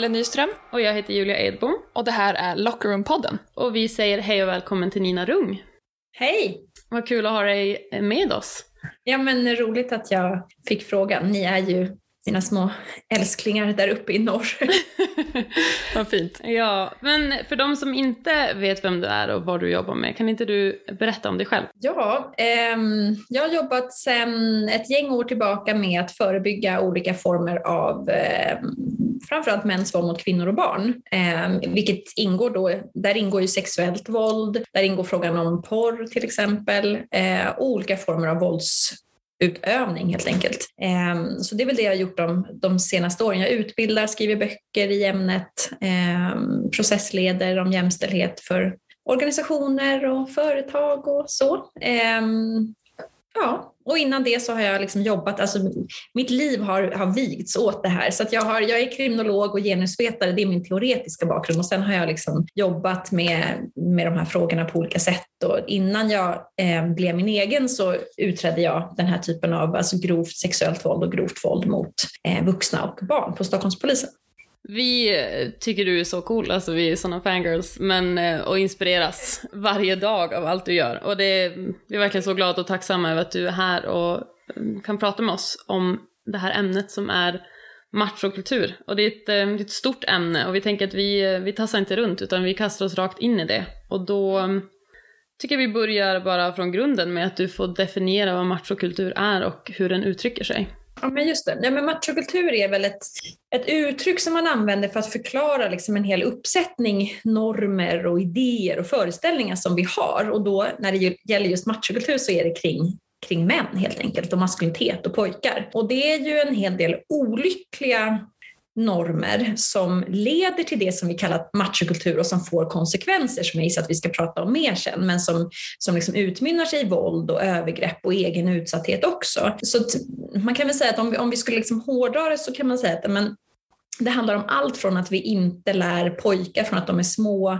Ellen Nyström. Och jag heter Julia Edbom. Och det här är Lockerroom-podden. Och vi säger hej och välkommen till Nina Rung. Hej! Vad kul att ha dig med oss. Ja, men roligt att jag fick frågan. Ni är ju mina små älsklingar där uppe i norr. vad fint. Ja, men för de som inte vet vem du är och vad du jobbar med, kan inte du berätta om dig själv? Ja, eh, jag har jobbat sedan ett gäng år tillbaka med att förebygga olika former av eh, framförallt mäns våld mot kvinnor och barn. Eh, vilket ingår då, där ingår ju sexuellt våld, där ingår frågan om porr till exempel, eh, och olika former av vålds utövning helt enkelt. Ehm, så det är väl det jag har gjort de, de senaste åren. Jag utbildar, skriver böcker i ämnet, ehm, processleder om jämställdhet för organisationer och företag och så. Ehm, Ja, och innan det så har jag liksom jobbat, alltså mitt liv har, har vigts åt det här. Så att jag, har, jag är kriminolog och genusvetare, det är min teoretiska bakgrund. Och sen har jag liksom jobbat med, med de här frågorna på olika sätt. Och innan jag eh, blev min egen så utredde jag den här typen av alltså grovt sexuellt våld och grovt våld mot eh, vuxna och barn på Stockholmspolisen. Vi eh, tycker du är så cool, alltså vi är såna fangirls, men, eh, och inspireras varje dag av allt du gör. Och det, vi är verkligen så glada och tacksamma över att du är här och eh, kan prata med oss om det här ämnet som är machokultur. Och det är, ett, det är ett stort ämne och vi tänker att vi, vi tassar inte runt utan vi kastar oss rakt in i det. Och då mm, tycker jag vi börjar bara från grunden med att du får definiera vad machokultur är och hur den uttrycker sig. Ja, men just det. Ja, men machokultur är väl ett, ett uttryck som man använder för att förklara liksom en hel uppsättning normer och idéer och föreställningar som vi har. Och då när det gäller just machokultur så är det kring kring män helt enkelt och maskulinitet och pojkar. Och det är ju en hel del olyckliga normer som leder till det som vi kallar machokultur och som får konsekvenser som jag gissar att vi ska prata om mer sen, men som, som liksom utmynnar sig i våld och övergrepp och egen utsatthet också. Så man kan väl säga att om vi, om vi skulle liksom hårdra det så kan man säga att men, det handlar om allt från att vi inte lär pojkar från att de är små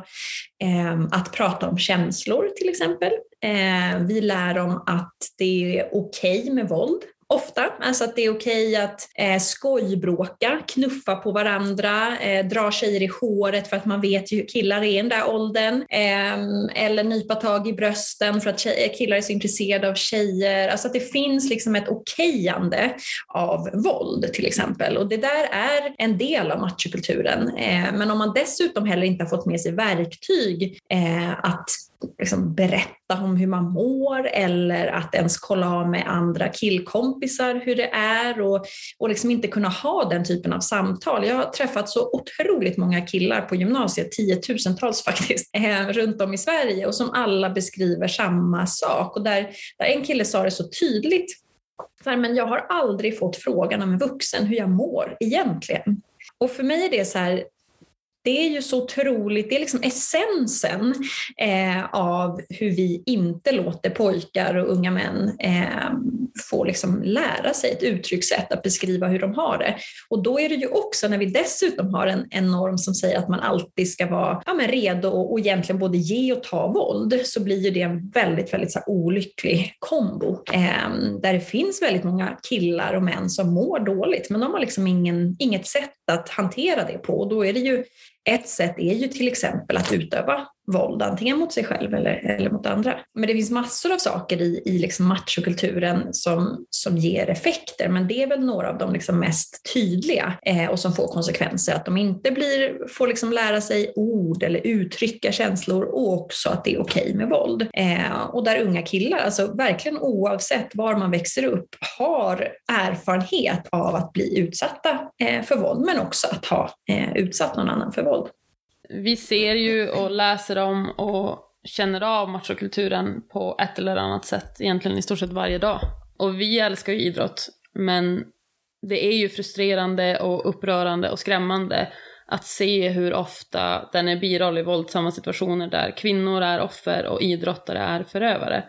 eh, att prata om känslor till exempel. Eh, vi lär dem att det är okej okay med våld ofta. Alltså att det är okej att eh, skojbråka, knuffa på varandra, eh, dra tjejer i håret för att man vet ju hur killar är i den där åldern. Eh, eller nypa tag i brösten för att tjejer, eh, killar är så intresserade av tjejer. Alltså att det finns liksom ett okejande av våld till exempel. Och det där är en del av machokulturen. Eh, men om man dessutom heller inte har fått med sig verktyg eh, att liksom berätta om hur man mår eller att ens kolla av med andra killkompisar hur det är och, och liksom inte kunna ha den typen av samtal. Jag har träffat så otroligt många killar på gymnasiet, tiotusentals faktiskt, eh, runt om i Sverige och som alla beskriver samma sak. Och där, där en kille sa det så tydligt, men jag har aldrig fått frågan av en vuxen hur jag mår egentligen. Och för mig är det så här, det är ju så otroligt, det är liksom essensen eh, av hur vi inte låter pojkar och unga män eh, få liksom lära sig ett uttryckssätt att beskriva hur de har det. Och då är det ju också när vi dessutom har en, en norm som säger att man alltid ska vara ja, men redo och, och egentligen både ge och ta våld så blir ju det en väldigt, väldigt så här, olycklig kombo eh, där det finns väldigt många killar och män som mår dåligt men de har liksom ingen, inget sätt att hantera det på och då är det ju ett sätt är ju till exempel att utöva våld, antingen mot sig själv eller, eller mot andra. Men det finns massor av saker i, i liksom machokulturen som, som ger effekter, men det är väl några av de liksom mest tydliga eh, och som får konsekvenser. Att de inte blir, får liksom lära sig ord eller uttrycka känslor och också att det är okej okay med våld. Eh, och där unga killar, alltså verkligen oavsett var man växer upp, har erfarenhet av att bli utsatta eh, för våld, men också att ha eh, utsatt någon annan för våld vi ser ju och läser om och känner av machokulturen på ett eller annat sätt egentligen i stort sett varje dag. Och vi älskar ju idrott, men det är ju frustrerande och upprörande och skrämmande att se hur ofta den är biroll i våldsamma situationer där kvinnor är offer och idrottare är förövare.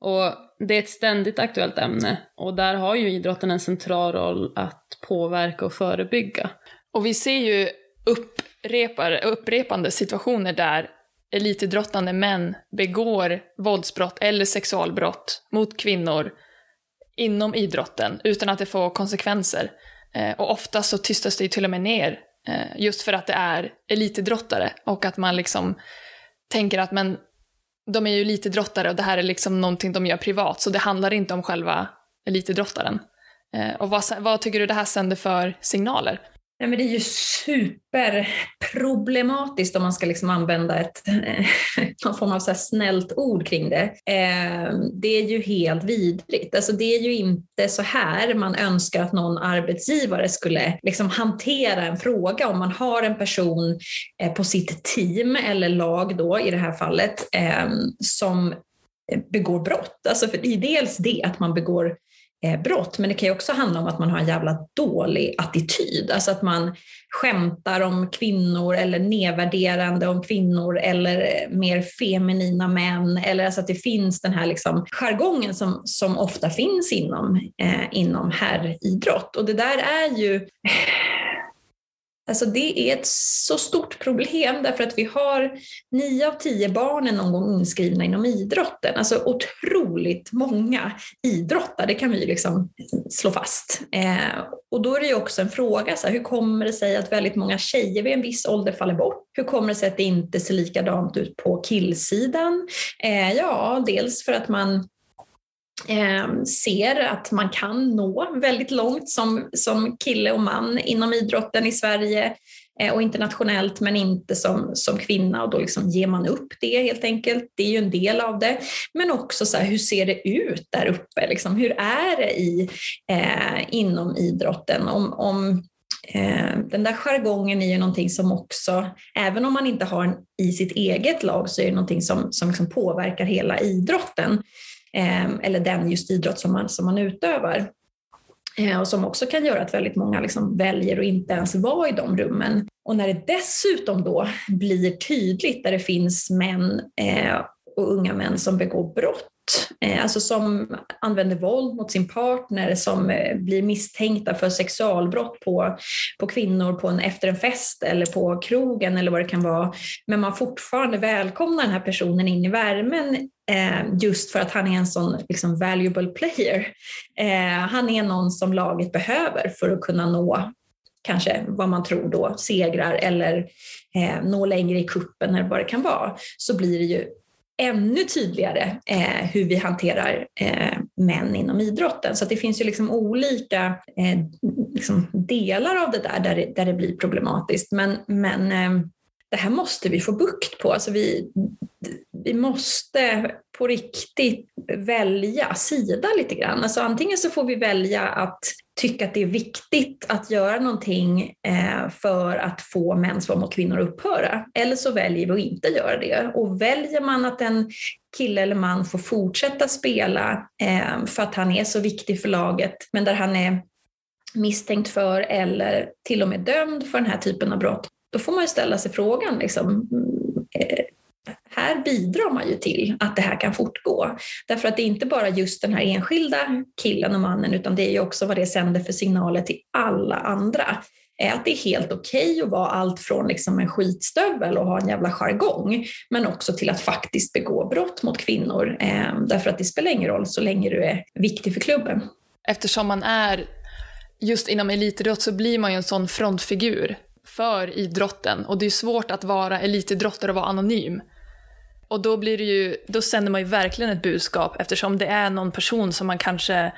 Och det är ett ständigt aktuellt ämne och där har ju idrotten en central roll att påverka och förebygga. Och vi ser ju upp upprepar, upprepande situationer där elitidrottande män begår våldsbrott eller sexualbrott mot kvinnor inom idrotten utan att det får konsekvenser. Eh, och ofta så tystas det ju till och med ner eh, just för att det är elitidrottare och att man liksom tänker att men de är ju elitidrottare och det här är liksom någonting de gör privat, så det handlar inte om själva elitidrottaren. Eh, och vad, vad tycker du det här sänder för signaler? Nej, men det är ju superproblematiskt om man ska liksom använda ett, eh, någon form av så snällt ord kring det. Eh, det är ju helt vidrigt. Alltså det är ju inte så här man önskar att någon arbetsgivare skulle liksom hantera en fråga. Om man har en person eh, på sitt team eller lag då i det här fallet som begår brott. Alltså för det är dels det att man begår Eh, brott, men det kan ju också handla om att man har en jävla dålig attityd. Alltså att man skämtar om kvinnor eller nedvärderande om kvinnor eller eh, mer feminina män. Eller alltså att det finns den här liksom jargongen som, som ofta finns inom, eh, inom herridrott. Och det där är ju eh, Alltså det är ett så stort problem därför att vi har nio av tio barn är någon gång inskrivna inom idrotten. Alltså otroligt många idrottar, det kan vi liksom slå fast. Eh, och då är det ju också en fråga, så här, hur kommer det sig att väldigt många tjejer vid en viss ålder faller bort? Hur kommer det sig att det inte ser likadant ut på killsidan? Eh, ja, dels för att man eh, ser att man kan nå väldigt långt som, som kille och man inom idrotten i Sverige eh, och internationellt men inte som, som kvinna och då liksom ger man upp det helt enkelt. Det är ju en del av det. Men också så här, hur ser det ut där uppe? Liksom, hur är det i, eh, inom idrotten? Om, om eh, den där jargongen är ju någonting som också, även om man inte har en i sitt eget lag, så är det någonting som, som liksom påverkar hela idrotten. Ehm, eller den just idrott som man, som man utövar. Ehm, och som också kan göra att väldigt många liksom väljer att inte ens vara i de rummen. Och när det dessutom då blir tydligt där det finns män eh, och unga män som begår brott Eh, alltså som använder våld mot sin partner, som eh, blir misstänkta för sexualbrott på, på kvinnor på en, efter en fest eller på krogen eller vad det kan vara. Men man fortfarande välkomnar den här personen in i värmen eh, just för att han är en sån liksom, valuable player. han är någon som laget behöver för att kunna nå kanske vad man tror då, segrar eller eh, nå längre i kuppen eller vad det kan vara, så blir det ju ännu tydligare eh, hur vi hanterar eh, män inom idrotten. Så det finns ju liksom olika eh, liksom delar av det där där det, där det blir problematiskt. Men, men eh, det här måste vi få bukt på. Alltså vi, vi måste på riktigt välja sida lite grann. Alltså antingen så får vi välja att tycka att det är viktigt att göra någonting eh, för att få mäns våld mot kvinnor att upphöra. Eller så väljer vi att inte göra det. Och väljer man att en kille eller man får fortsätta spela eh, för att han är så viktig för laget, men där han är misstänkt för eller till och med dömd för den här typen av brott, då får man ju ställa sig frågan, liksom, eh, här bidrar man ju till att det här kan fortgå. Därför att det är inte bara just den här enskilda killen och mannen, utan det är ju också vad det sänder för signaler till alla andra. Eh, att det är helt okej okay att vara allt från liksom en skitstövel och ha en jävla jargong, men också till att faktiskt begå brott mot kvinnor. Eh, därför att det spelar ingen roll så länge du är viktig för klubben. Eftersom man är just inom elitidrott så blir man ju en sån frontfigur för idrotten och det är svårt att vara elitidrottare och vara anonym. Och då blir det ju, då sänder man ju verkligen ett budskap eftersom det är någon person som man kanske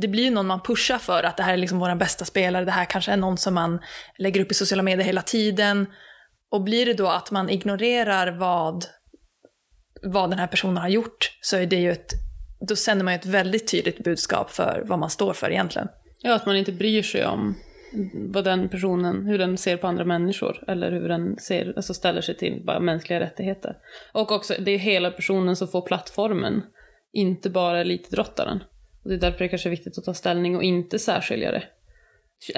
det blir ju någon man pushar för att det här är liksom vår bästa spelare, det här kanske är någon som man lägger upp i sociala medier hela tiden. Och blir det då att man ignorerar vad, vad den här personen har gjort så är det ju ett, då sänder man ju ett väldigt tydligt budskap för vad man står för egentligen. Ja, att man inte bryr sig om vad den personen, hur den ser på andra människor eller hur den ser, alltså ställer sig till bara mänskliga rättigheter. Och också, det är hela personen som får plattformen, inte bara elitidrottaren. Och det är därför det kanske är viktigt att ta ställning och inte särskilja det.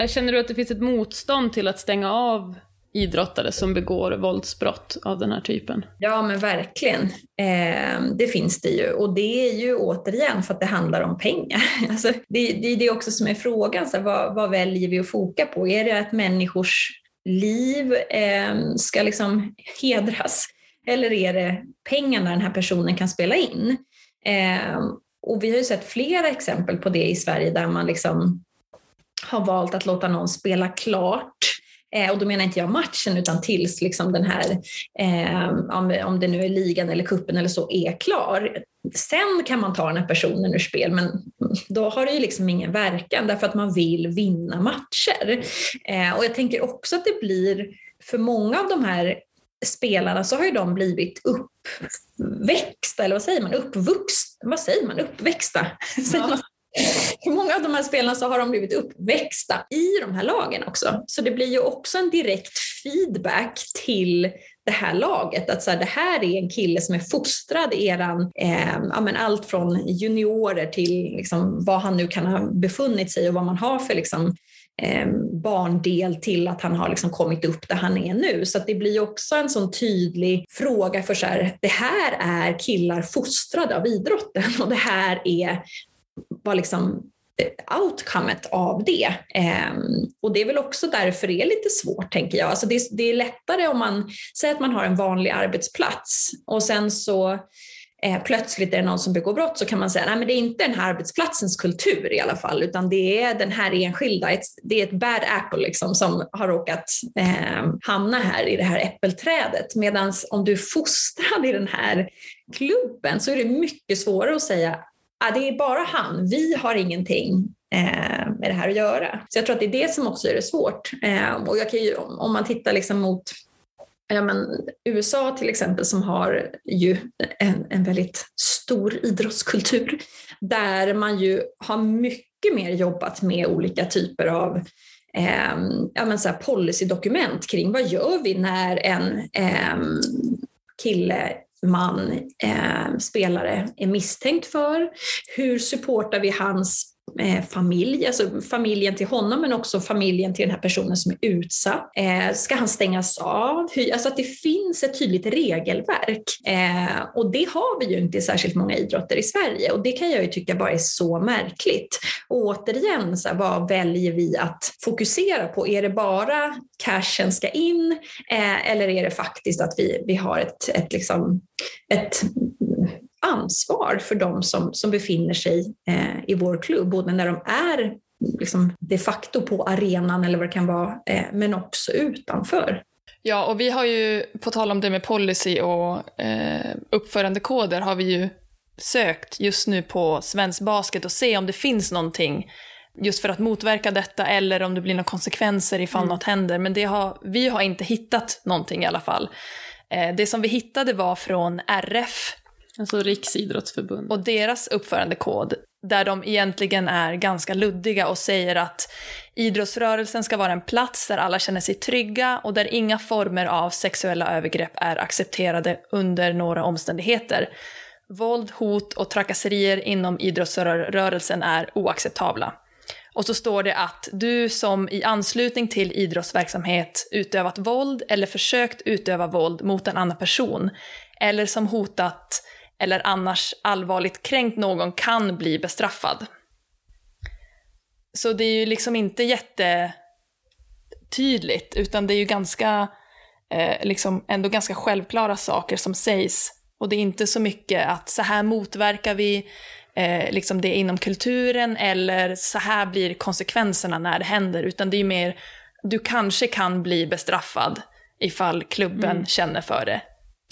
Känner du att det finns ett motstånd till att stänga av idrottare som begår våldsbrott av den här typen? Ja, men verkligen. Eh, det finns det ju. Och det är ju återigen för att det handlar om pengar. Alltså, det, det är det också som är frågan. Så här, vad, vad, väljer vi att foka på? Är det att människors liv eh, ska liksom hedras? Eller är det pengarna den här personen kan spela in? Eh, och vi har ju sett flera exempel på det i Sverige där man liksom har valt att låta någon spela klart Eh, och då menar inte jag matchen utan tills liksom den här, eh, om, om det nu är ligan eller kuppen eller så, är klar. Sen kan man ta den här personen ur spel, men då har det ju liksom ingen verkan därför att man vill vinna matcher. Eh, och jag tänker också att det blir, för många av de här spelarna så har ju de blivit uppväxta, eller vad säger man, uppvuxna, vad säger man, uppväxta? Ja. I många av de här spelarna så har de blivit uppväxta i de här lagen också. Så det blir ju också en direkt feedback till det här laget. Att så här, det här är en kille som är fostrad i eran, eh, ja, men allt från juniorer till liksom, vad han nu kan ha befunnit sig och vad man har för liksom, eh, barndel till att han har liksom kommit upp där han är nu. Så det blir också en sån tydlig fråga för så här, det här är killar fostrade av idrotten och det här är vad liksom eh, outcomet av det. Ehm, och det är väl också därför det är lite svårt, tänker jag. Alltså det, det är lättare om man säger att man har en vanlig arbetsplats och sen så eh, plötsligt är det någon som begår brott så kan man säga nej men det är inte den här arbetsplatsens kultur i alla fall utan det är den här enskilda, det är ett bad apple liksom som har råkat eh, hamna här i det här äppelträdet. Medan om du är fostrad i den här klubben så är det mycket svårare att säga ah, det är bara han, vi har ingenting eh, med det här att göra. Så jag tror att det är det som också gör det svårt. Eh, och jag kan ju, om man tittar liksom mot Ja, men USA till exempel som har ju en, en väldigt stor idrottskultur där man ju har mycket mer jobbat med olika typer av eh, ja, men så policydokument kring vad gör vi när en eh, kille man, eh, spelare, är misstänkt för? Hur supportar vi hans eh, familj, alltså familjen till honom men också familjen till den här personen som är utsatt. Eh, ska han stängas av? Hur, alltså att det finns ett tydligt regelverk. Eh, och det har vi ju inte i särskilt många idrotter i Sverige och det kan jag ju tycka bara är så märkligt. Och återigen, så här, vad väljer vi att fokusera på? Är det bara cashen ska in eh, eller är det faktiskt att vi, vi har ett, ett, liksom, ett ansvar för de som, som befinner sig eh, i vår klubb, både när de är liksom, de facto på arenan eller vad det kan vara, eh, men också utanför. Ja, och vi har ju, på tal om det med policy och eh, uppförandekoder, har vi ju sökt just nu på Svensk Basket och se om det finns någonting just för att motverka detta eller om det blir några konsekvenser ifall mm. något händer. Men det har, vi har inte hittat någonting i alla fall. Eh, det som vi hittade var från RF Alltså Riksidrottsförbundet. Och deras uppförandekod, där de egentligen är ganska luddiga och säger att idrottsrörelsen ska vara en plats där alla känner sig trygga och där inga former av sexuella övergrepp är accepterade under några omständigheter. Våld, hot och trakasserier inom idrottsrörelsen är oacceptabla. Och så står det att du som i anslutning till idrottsverksamhet utövat våld eller försökt utöva våld mot en annan person eller som hotat eller annars allvarligt kränkt någon kan bli bestraffad. Så det är ju liksom inte jättetydligt, utan det är ju ganska, eh, liksom ändå ganska självklara saker som sägs. Och det är inte så mycket att så här motverkar vi eh, liksom det inom kulturen eller så här blir konsekvenserna när det händer, utan det är mer du kanske kan bli bestraffad ifall klubben mm. känner för det.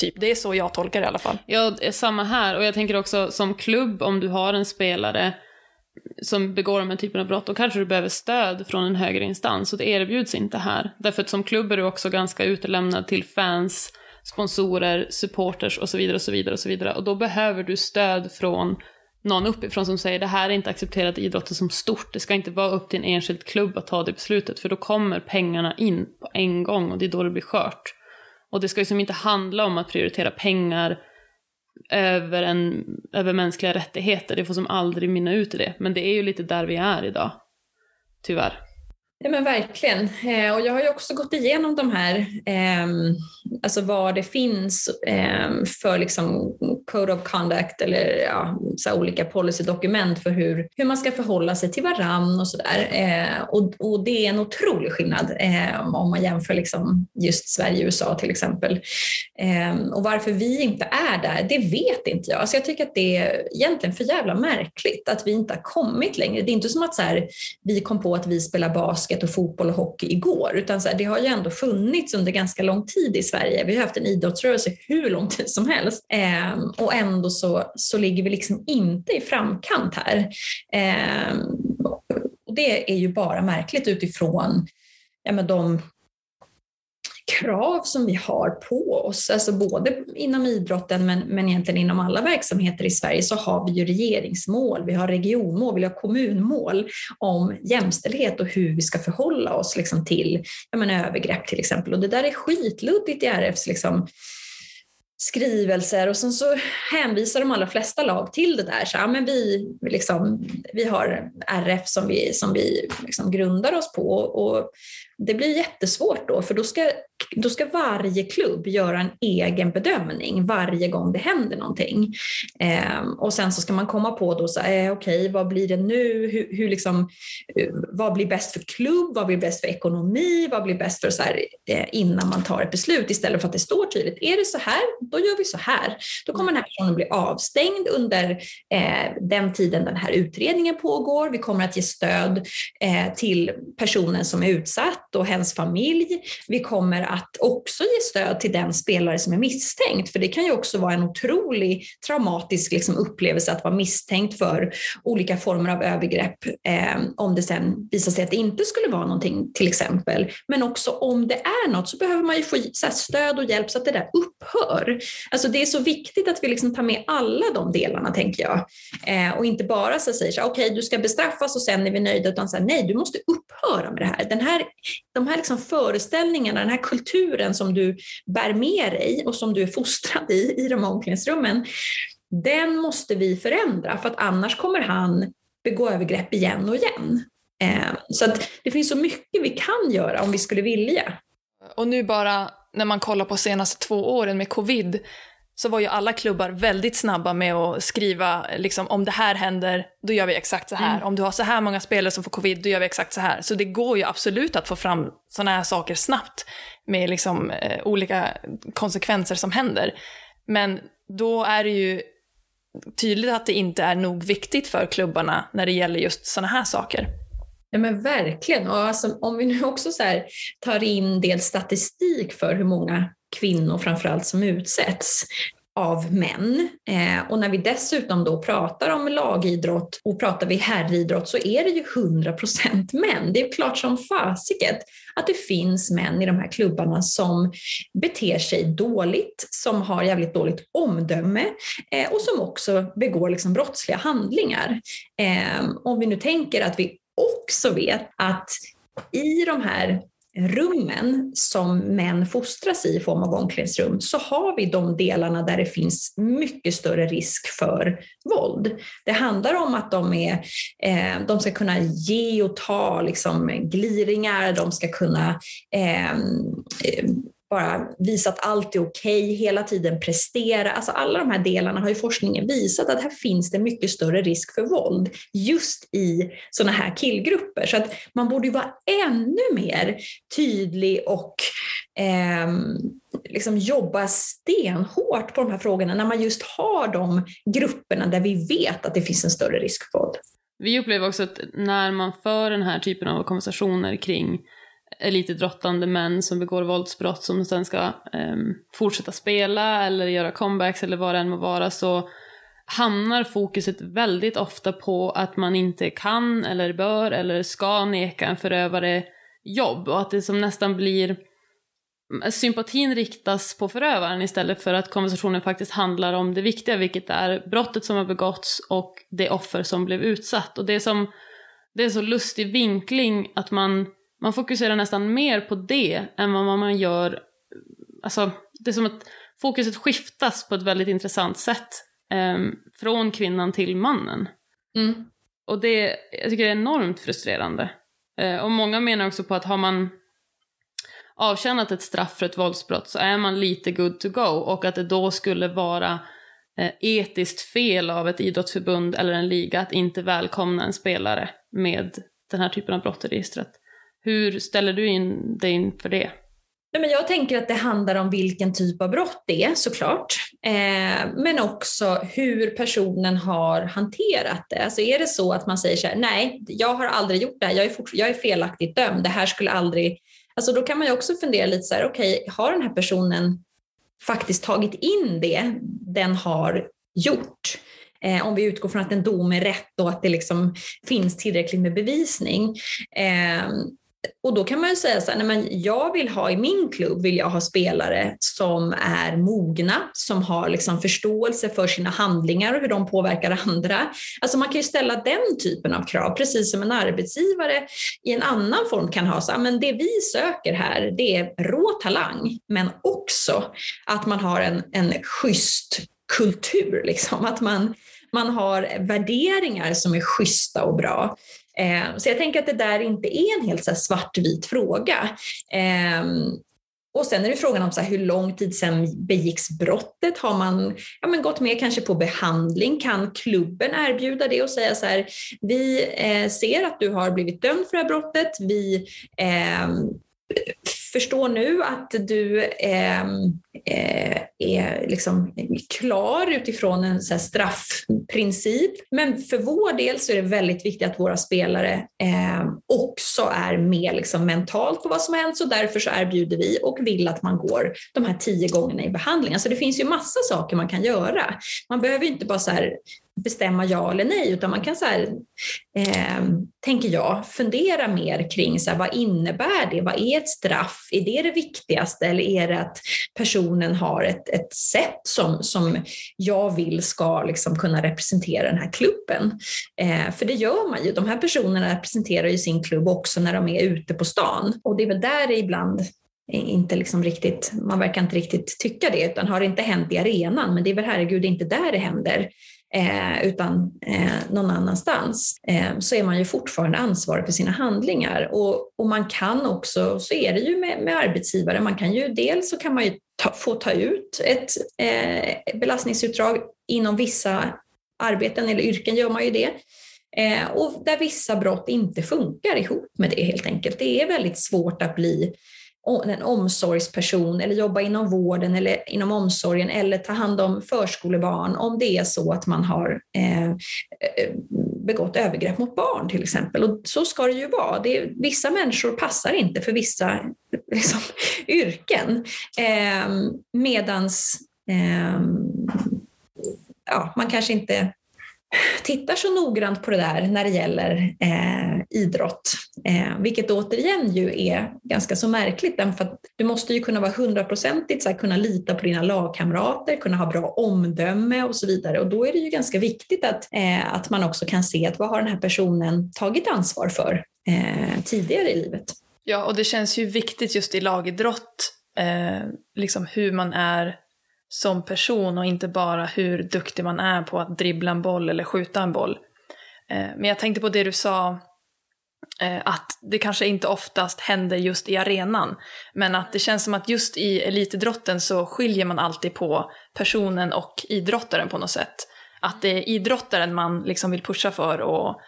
Typ, det är så jag tolkar det i alla fall. Ja, eh, samma här. Och jag tänker också som klubb, om du har en spelare som begår de här typen av brott, då kanske du behöver stöd från en högre instans. Och det erbjuds inte här. Därför att som klubb är du också ganska utelämnad till fans, sponsorer, supporters och så vidare och så vidare och så vidare. Och då behöver du stöd från någon uppifrån som säger det här är inte accepterat i idrotten som stort. Det ska inte vara upp till en enskild klubb att ta det beslutet, för då kommer pengarna in på en gång och det är då det blir skört. Och det ska ju inte handla om att prioritera pengar över, en, över mänskliga rättigheter. Det får som aldrig minna ut i det. Men det är ju lite där vi är idag. Tyvärr. Ja men verkligen. Eh, och jag har ju också gått igenom de här, ehm, alltså vad det finns ehm, för liksom code of conduct eller ja, så olika policydokument för hur, hur man ska förhålla sig till varann och sådär. Eh, och, och det är en otrolig skillnad ehm, om man jämför liksom just Sverige och USA till exempel. Och varför vi inte är där, det vet inte jag. Alltså jag tycker att det är egentligen för jävla märkligt att vi inte har kommit längre. Det är inte som att så här, vi kom på att vi spelar basket och fotboll och hockey igår, utan så här, det har ju ändå funnits under ganska lång tid i Sverige. Vi har haft en idrottsrörelse hur lång tid som helst eh, och ändå så, så ligger vi liksom inte i framkant här. Eh, och det är ju bara märkligt utifrån ja, men de krav som vi har på oss, alltså både inom idrotten men, men egentligen inom alla verksamheter i Sverige så har vi ju regeringsmål, vi har regionmål, vi har kommunmål om jämställdhet och hur vi ska förhålla oss liksom till menar, övergrepp till exempel. Och det där är skitluddigt i RFs liksom, skrivelser och sen så hänvisar de allra flesta lag till det där. Så, ja, men vi, liksom, vi har RF som vi, som vi liksom grundar oss på och det blir jättesvårt då, för då ska, då ska varje klubb göra en egen bedömning varje gång det händer någonting. Eh, och sen så ska man komma på då, så, eh, okej, okay, vad blir det nu? Hur, hur liksom, eh, vad blir bäst för klubb? Vad blir bäst för ekonomi? Vad blir bäst för så här, eh, innan man tar ett beslut istället för att det står tydligt. Är det så här, då gör vi så här. Då kommer den här personen bli avstängd under eh, den tiden den här utredningen pågår. Vi kommer att ge stöd eh, till personen som är utsatt och hens familj. Vi kommer att också ge stöd till den spelare som är misstänkt, för det kan ju också vara en otrolig traumatisk liksom, upplevelse att vara misstänkt för olika former av övergrepp, eh, om det sen visar sig att det inte skulle vara någonting till exempel. Men också om det är något så behöver man ju få här, stöd och hjälp så att det där upphör. Alltså det är så viktigt att vi liksom tar med alla de delarna tänker jag. Eh, och inte bara så säger okej okay, du ska bestraffas och sen är vi nöjda, utan så här, nej du måste upphöra med det här. Den här de här liksom föreställningarna, den här kulturen som du bär med dig och som du är fostrad i, i de omklädningsrummen, den måste vi förändra för att annars kommer han begå övergrepp igen och igen. Ehm, så att det finns så mycket vi kan göra om vi skulle vilja. Och nu bara när man kollar på senaste två åren med covid så var ju alla klubbar väldigt snabba med att skriva liksom, om det här händer, då gör vi exakt så här. Mm. Om du har så här många spelare som får covid, då gör vi exakt så här. Så det går ju absolut att få fram sådana här saker snabbt med liksom, eh, olika konsekvenser som händer. Men då är det ju tydligt att det inte är nog viktigt för klubbarna när det gäller just sådana här saker. Ja men verkligen. Och alltså, om vi nu också så tar in del statistik för hur många kvinnor framförallt som utsätts av män. Eh, och när vi dessutom då pratar om lagidrott och pratar vi herridrott så är det ju 100% män. Det är klart som fasiket att det finns män i de här klubbarna som beter sig dåligt, som har jävligt dåligt omdöme eh, och som också begår liksom brottsliga handlingar. Eh, om vi nu tänker att vi också vet att i de här rummen som män fostras i i form av omklädningsrum så har vi de delarna där det finns mycket större risk för våld. Det handlar om att de, är, eh, de ska kunna ge och ta liksom, gliringar, de ska kunna eh, bara visa att allt är okej, okay, hela tiden prestera. Alltså alla de här delarna har ju forskningen visat att här finns det mycket större risk för våld just i sådana här killgrupper. Så att man borde ju vara ännu mer tydlig och eh, liksom jobba stenhårt på de här frågorna när man just har de grupperna där vi vet att det finns en större risk för våld. Vi upplever också att när man för den här typen av konversationer kring elitidrottande män som begår våldsbrott som sen ska eh, fortsätta spela eller göra comebacks eller vad det än må vara så hamnar fokuset väldigt ofta på att man inte kan eller bör eller ska neka en förövare jobb och att det som nästan blir sympatin riktas på förövaren istället för att konversationen faktiskt handlar om det viktiga vilket är brottet som har begåtts och det offer som blev utsatt. Och det är som det är så lustig vinkling att man man fokuserar nästan mer på det än vad man gör, alltså det är som att fokuset skiftas på ett väldigt intressant sätt eh, från kvinnan till mannen. Mm. Och det, jag tycker det är enormt frustrerande. Eh, och många menar också på att har man avtjänat ett straff för ett våldsbrott så är man lite good to go och att det då skulle vara eh, etiskt fel av ett idrottsförbund eller en liga att inte välkomna en spelare med den här typen av brott i registret. Hur ställer du in dig inför det? Nej, men jag tänker att det handlar om vilken typ av brott det är såklart. Eh, men också hur personen har hanterat det. Alltså är det så att man säger så här, nej, jag har aldrig gjort det här, jag är, jag är felaktigt dömd, det här skulle aldrig... Alltså då kan man ju också fundera lite så här, okej, okay, har den här personen faktiskt tagit in det den har gjort? Eh, om vi utgår från att en dom är rätt och att det liksom finns tillräckligt med bevisning. Eh, och då kan man ju säga så här, nej men jag vill ha i min klubb vill jag ha spelare som är mogna, som har liksom förståelse för sina handlingar och hur de påverkar andra. Alltså man kan ju ställa den typen av krav, precis som en arbetsgivare i en annan form kan ha. Så här, men det vi söker här, det är rå talang, men också att man har en, en schysst kultur, liksom. att man, man har värderingar som är schyssta och bra. Eh, så jag tänker att det där inte är en helt så svartvit fråga. Eh, och sen är det frågan om så hur lång tid sedan begicks brottet? Har man ja, men gått med kanske på behandling? Kan klubben erbjuda det och säga så här, vi eh, ser att du har blivit dömd för det här brottet. Vi eh, förstår nu att du ehm, eh, är liksom klar utifrån en så straffprincip. Men för vår del så är det väldigt viktigt att våra spelare eh, också är med liksom mentalt på vad som har hänt. Så därför så erbjuder vi och vill att man går de här tio gångerna i behandling. Alltså det finns ju massa saker man kan göra. Man behöver inte bara så här bestämma ja eller nej, utan man kan så här, eh, tänker jag, fundera mer kring så här, vad innebär det? Vad är ett straff? Är det det viktigaste eller är det att personen har ett, ett sätt som, som jag vill ska liksom kunna representera den här klubben? Eh, för det gör man ju. De här personerna representerar ju sin klubb också när de är ute på stan och det är väl där det ibland inte liksom riktigt, man verkar inte riktigt tycka det, utan har det inte hänt i arenan, men det är väl herregud inte där det händer eh, utan eh, någon annanstans, eh, så är man ju fortfarande ansvarig för sina handlingar. Och, och man kan också, så är det ju med, med arbetsgivare, man kan ju dels så kan man ju ta, få ta ut ett eh, belastningsutdrag inom vissa arbeten eller yrken gör man ju det. Eh, och där vissa brott inte funkar ihop med det helt enkelt. Det är väldigt svårt att bli en omsorgsperson eller jobba inom vården eller inom omsorgen eller ta hand om förskolebarn om det är så att man har eh, eh begått övergrepp mot barn till exempel. Och så ska det ju vara. Det är, vissa människor passar inte för vissa liksom, yrken. Eh, medans eh, ja, man kanske inte tittar så noggrant på det där när det gäller eh, idrott. Eh, vilket återigen ju är ganska så märkligt, för att du måste ju kunna vara hundraprocentigt, kunna lita på dina lagkamrater, kunna ha bra omdöme och så vidare. Och då är det ju ganska viktigt att, eh, att man också kan se att vad har den här personen tagit ansvar för eh, tidigare i livet. Ja, och det känns ju viktigt just i lagidrott, eh, liksom hur man är som person och inte bara hur duktig man är på att dribbla en boll eller skjuta en boll. Eh, men jag tänkte på det du sa, Eh, att det kanske inte oftast händer just i arenan, men att det känns som att just i elitidrotten så skiljer man alltid på personen och idrottaren på något sätt. Att det är idrottaren man liksom vill pusha för och,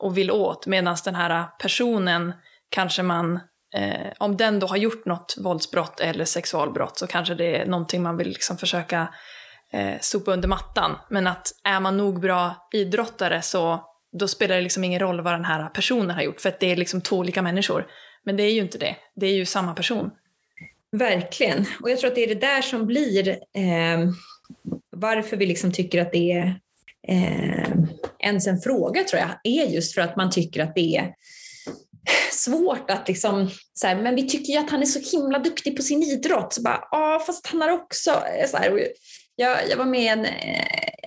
och vill åt, medan den här personen kanske man Eh, om den då har gjort något våldsbrott eller sexualbrott så kanske det är någonting man vill liksom försöka eh, sopa under mattan. Men att är man nog bra idrottare så då spelar det liksom ingen roll vad den här personen har gjort för att det är liksom två olika människor. Men det är ju inte det, det är ju samma person. Verkligen, och jag tror att det är det där som blir eh, varför vi liksom tycker att det är eh, ens en fråga tror jag, är just för att man tycker att det är svårt att liksom, så här, men vi tycker ju att han är så himla duktig på sin idrott. Så bara, ja fast han har också, så här, jag, jag var med i en,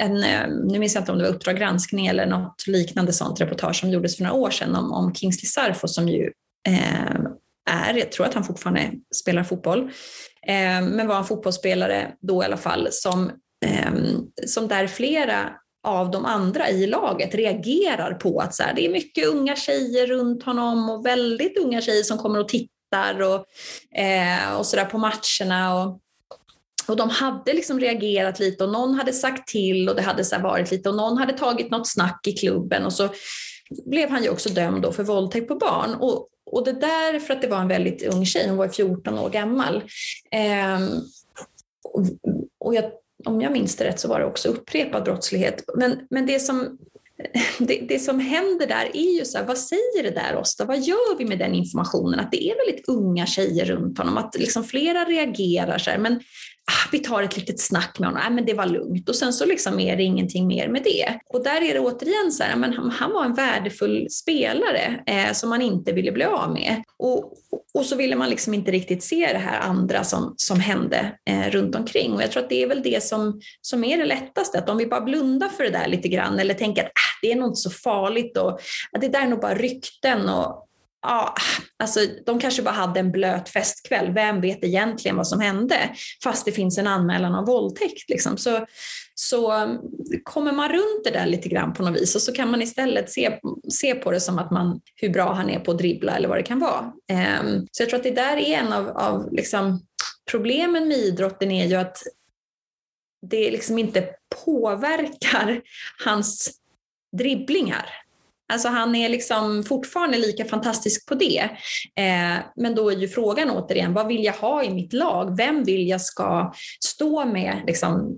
en, eh, nu minns jag inte om det var Uppdrag granskning eller något liknande sånt reportage som gjordes för några år sedan om, om Kingsley Sarfo som ju eh, är, jag tror att han fortfarande spelar fotboll, eh, men var en fotbollsspelare då i alla fall som, eh, som där flera av de andra i laget reagerar på att så här, det är mycket unga tjejer runt honom och väldigt unga tjejer som kommer och tittar och, eh, och så där på matcherna. Och, och de hade liksom reagerat lite och någon hade sagt till och det hade så varit lite och någon hade tagit något snack i klubben och så blev han ju också dömd då för våldtäkt på barn. Och, och det där för att det var en väldigt ung tjej, hon var 14 år gammal. Eh, och, och jag, om jag minns det rätt så var det också upprepad brottslighet. Men, men det som det, det, som händer där är ju så här, vad säger det där oss då? Vad gör vi med den informationen? Att det är väldigt unga tjejer runt honom, att liksom flera reagerar så här, men ah, vi tar ett litet snack med honom, ah, men det var lugnt och sen så liksom är det ingenting mer med det. Och där är det återigen så här, men han, han var en värdefull spelare eh, som man inte ville bli av med. Och, och så ville man liksom inte riktigt se det här andra som, som hände eh, runt omkring. Och jag tror att det är väl det som, som är det lättaste, att om vi bara blundar för det där lite grann eller tänker att ah, det är nog inte så farligt och att det där är nog bara rykten och ja, alltså, de kanske bara hade en blöt festkväll. Vem vet egentligen vad som hände? Fast det finns en anmälan om våldtäkt. Liksom. Så, så kommer man runt det där lite grann på något vis och så kan man istället se, se på det som att man, hur bra han är på att dribbla eller vad det kan vara. Um, så jag tror att det där är en av, av liksom, problemen med idrotten är ju att det liksom inte påverkar hans dribblingar. Alltså han är liksom fortfarande lika fantastisk på det. Eh, men då är ju frågan återigen, vad vill jag ha i mitt lag? Vem vill jag ska stå med liksom,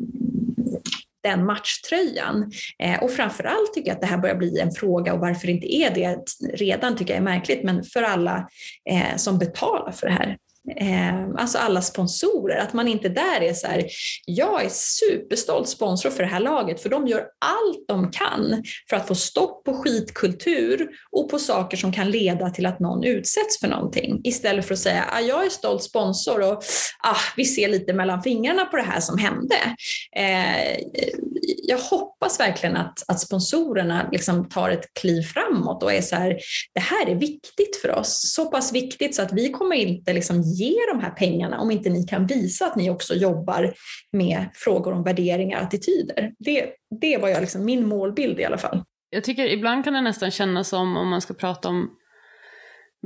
den matchtröjan. Eh, och framförallt tycker jag att det här börjar bli en fråga och varför det inte är det redan tycker jag är märkligt, men för alla eh, som betalar för det här. Eh, alltså alla sponsorer, att man inte där är så här, jag är superstolt sponsor för det här laget för de gör allt de kan för att få stopp på skitkultur och på saker som kan leda till att någon utsätts för någonting. Istället för att säga, ah, jag är stolt sponsor och ah, vi ser lite mellan fingrarna på det här som hände. Eh, jag hoppas verkligen att, att sponsorerna liksom tar ett kliv framåt och är så här, det här är viktigt för oss. Så pass viktigt så att vi kommer inte liksom ge de här pengarna om inte ni kan visa att ni också jobbar med frågor om värderingar och attityder. Det, det var jag liksom, min målbild i alla fall. Jag tycker ibland kan det nästan kännas som, om man ska prata om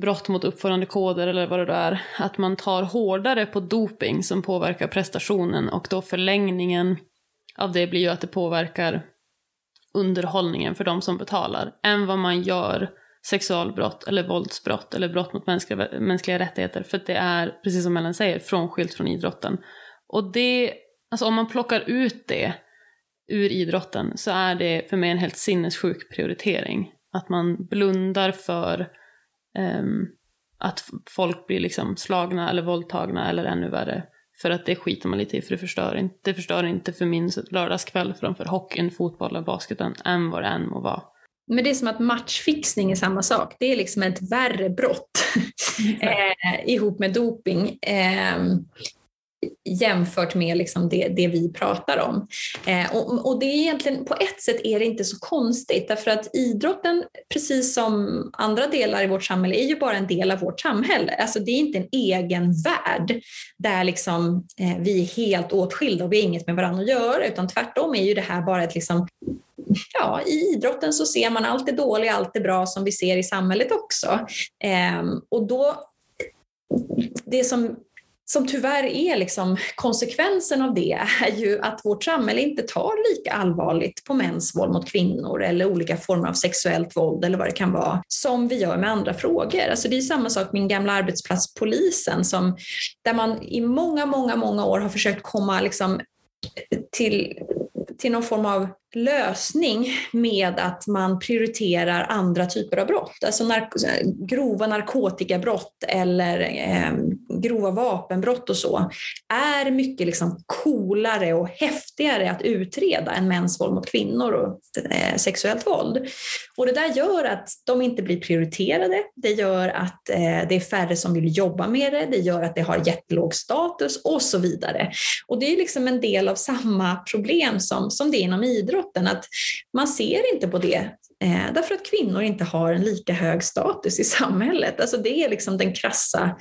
brott mot uppförandekoder eller vad det då är, att man tar hårdare på doping som påverkar prestationen och då förlängningen av det blir ju att det påverkar underhållningen för de som betalar än vad man gör sexualbrott eller våldsbrott eller brott mot mänskliga, mänskliga rättigheter för det är, precis som Ellen säger, frånskilt från idrotten. Och det, alltså om man plockar ut det ur idrotten så är det för mig en helt sinnessjuk prioritering. Att man blundar för um, att folk blir liksom slagna eller våldtagna eller ännu värre. För att det skiter man lite i för det förstör inte, det förstör inte för min lördagskväll framför hockeyn, fotbollen, basketen än vad det än må vara. Men det är som att matchfixning är samma sak. Det är liksom ett värre brott eh, ihop med doping. Eh, jämfört med liksom det, det vi pratar om. Eh, och, och, det är egentligen, på ett sätt är det inte så konstigt därför att idrotten, precis som andra delar i vårt samhälle, är ju bara en del av vårt samhälle. Alltså det är inte en egen värld där liksom, eh, vi är helt åtskilda och vi har inget med varandra att göra utan tvärtom är ju det här bara ett liksom, ja, i idrotten så ser man allt det dåliga, allt det bra som vi ser i samhället också. Eh, och då, det som som tyvärr är liksom konsekvensen av det är ju att vårt samhälle inte tar lika allvarligt på mäns våld mot kvinnor eller olika former av sexuellt våld eller vad det kan vara som vi gör med andra frågor. Alltså det är samma sak med min gamla arbetsplats polisen som, där man i många, många, många år har försökt komma liksom till, till någon form av lösning med att man prioriterar andra typer av brott. Alltså nark grova narkotikabrott eller eh, grova vapenbrott och så är mycket liksom coolare och häftigare att utreda än mäns våld mot kvinnor och eh, sexuellt våld. Och det där gör att de inte blir prioriterade. Det gör att eh, det är färre som vill jobba med det. Det gör att det har jättelåg status och så vidare. Och det är liksom en del av samma problem som, som det är inom idrott idrotten. Att man ser inte på det eh, därför att kvinnor inte har en lika hög status i samhället. Alltså det är liksom den krassa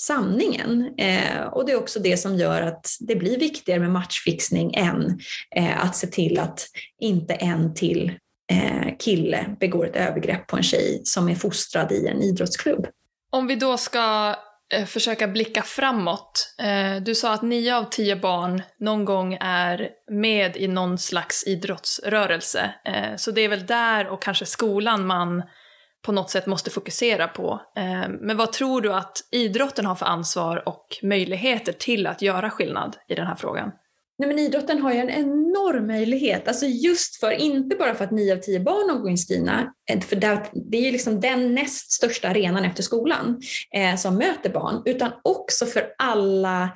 sanningen. Eh, och det är också det som gör att det blir viktigare med matchfixning än eh, att se till att inte en till eh, kille begår ett övergrepp på en tjej som är fostrad i en idrottsklubb. Om vi då ska Eh, försöka blicka framåt. Eh, du sa att nio av tio barn någon gång är med i någon slags idrottsrörelse. Eh, så det är väl där och kanske skolan man på något sätt måste fokusera på. Men vad tror du att idrotten har för ansvar och möjligheter till att göra skillnad i den här frågan? Nej, men idrotten har ju en enorm möjlighet, alltså just för, inte bara för att nio av tio barn går inskrivna, eh, för det är ju liksom den näst största arenan efter skolan eh, som möter barn, utan också för alla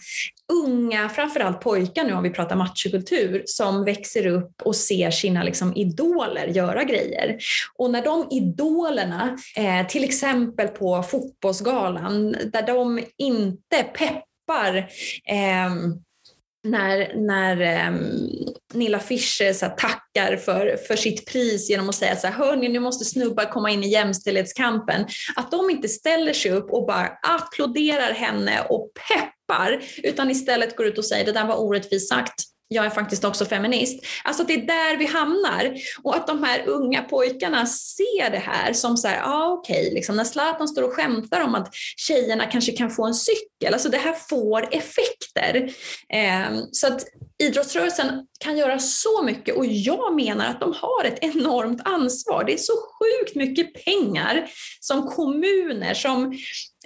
unga, framförallt pojkar nu om vi pratar machokultur, som växer upp och ser sina liksom, idoler göra grejer. Och när de idolerna, eh, till exempel på fotbollsgalan, där de inte peppar eh, när, när um, Nilla Fischer så här, tackar för, för sitt pris genom att säga så här, hörni nu måste snubbar komma in i jämställdhetskampen. Att de inte ställer sig upp och bara applåderar henne och peppar utan istället går ut och säger det där var orättvist sagt jag är faktiskt också feminist. Alltså det är där vi hamnar. Och att de här unga pojkarna ser det här som så här, ja ah, okej, okay. liksom när Zlatan står och skämtar om att tjejerna kanske kan få en cykel, alltså det här får effekter. Ehm, så att idrottsrörelsen kan göra så mycket och jag menar att de har ett enormt ansvar. Det är så sjukt mycket pengar som kommuner, som,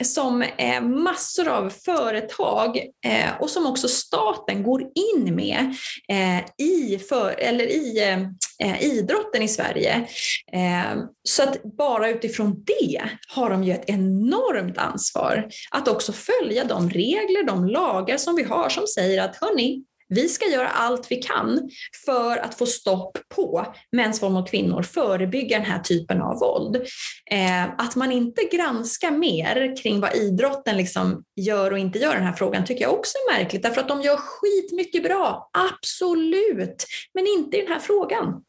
som eh, massor av företag eh, och som också staten går in med eh, i, för, eller i eh, idrotten i Sverige. Eh, så att bara utifrån det har de ju ett enormt ansvar att också följa de regler, de lagar som vi har som säger att hörni, vi ska göra allt vi kan för att få stopp på mäns våld mot kvinnor, förebygga den här typen av våld. Eh, att man inte granskar mer kring vad idrotten liksom gör och inte gör i den här frågan tycker jag också är märkligt, därför att de gör skitmycket bra, absolut, men inte i den här frågan.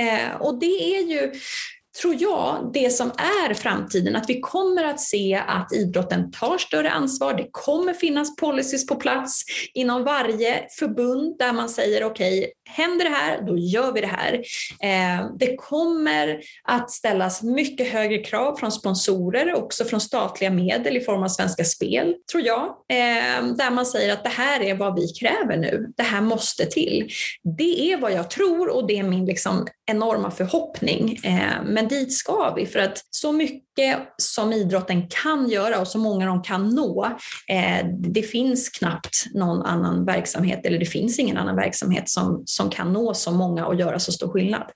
Eh, och det är ju tror jag, det som är framtiden, att vi kommer att se att idrotten tar större ansvar. Det kommer finnas policies på plats inom varje förbund där man säger okej, okay, händer det här, då gör vi det här. Eh, det kommer att ställas mycket högre krav från sponsorer, också från statliga medel i form av Svenska Spel, tror jag, eh, där man säger att det här är vad vi kräver nu. Det här måste till. Det är vad jag tror och det är min liksom enorma förhoppning. Eh, men dit ska vi för att så mycket som idrotten kan göra och så många de kan nå, det finns knappt någon annan verksamhet, eller det finns ingen annan verksamhet som, som kan nå så många och göra så stor skillnad.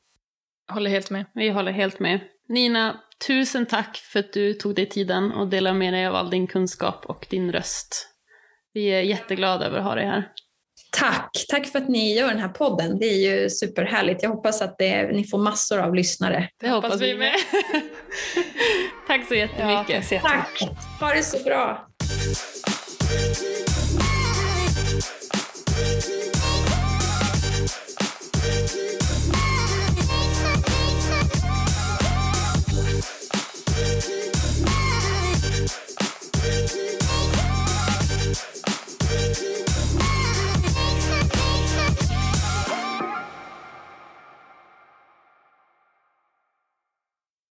Håller helt med. Vi håller helt med. Nina, tusen tack för att du tog dig tiden och delade med dig av all din kunskap och din röst. Vi är jätteglada över att ha dig här. Tack! Tack för att ni gör den här podden. Det är ju superhärligt. Jag hoppas att det, ni får massor av lyssnare. Det hoppas vi med. tack så jättemycket. Ja, tack, tack. Ha det så bra.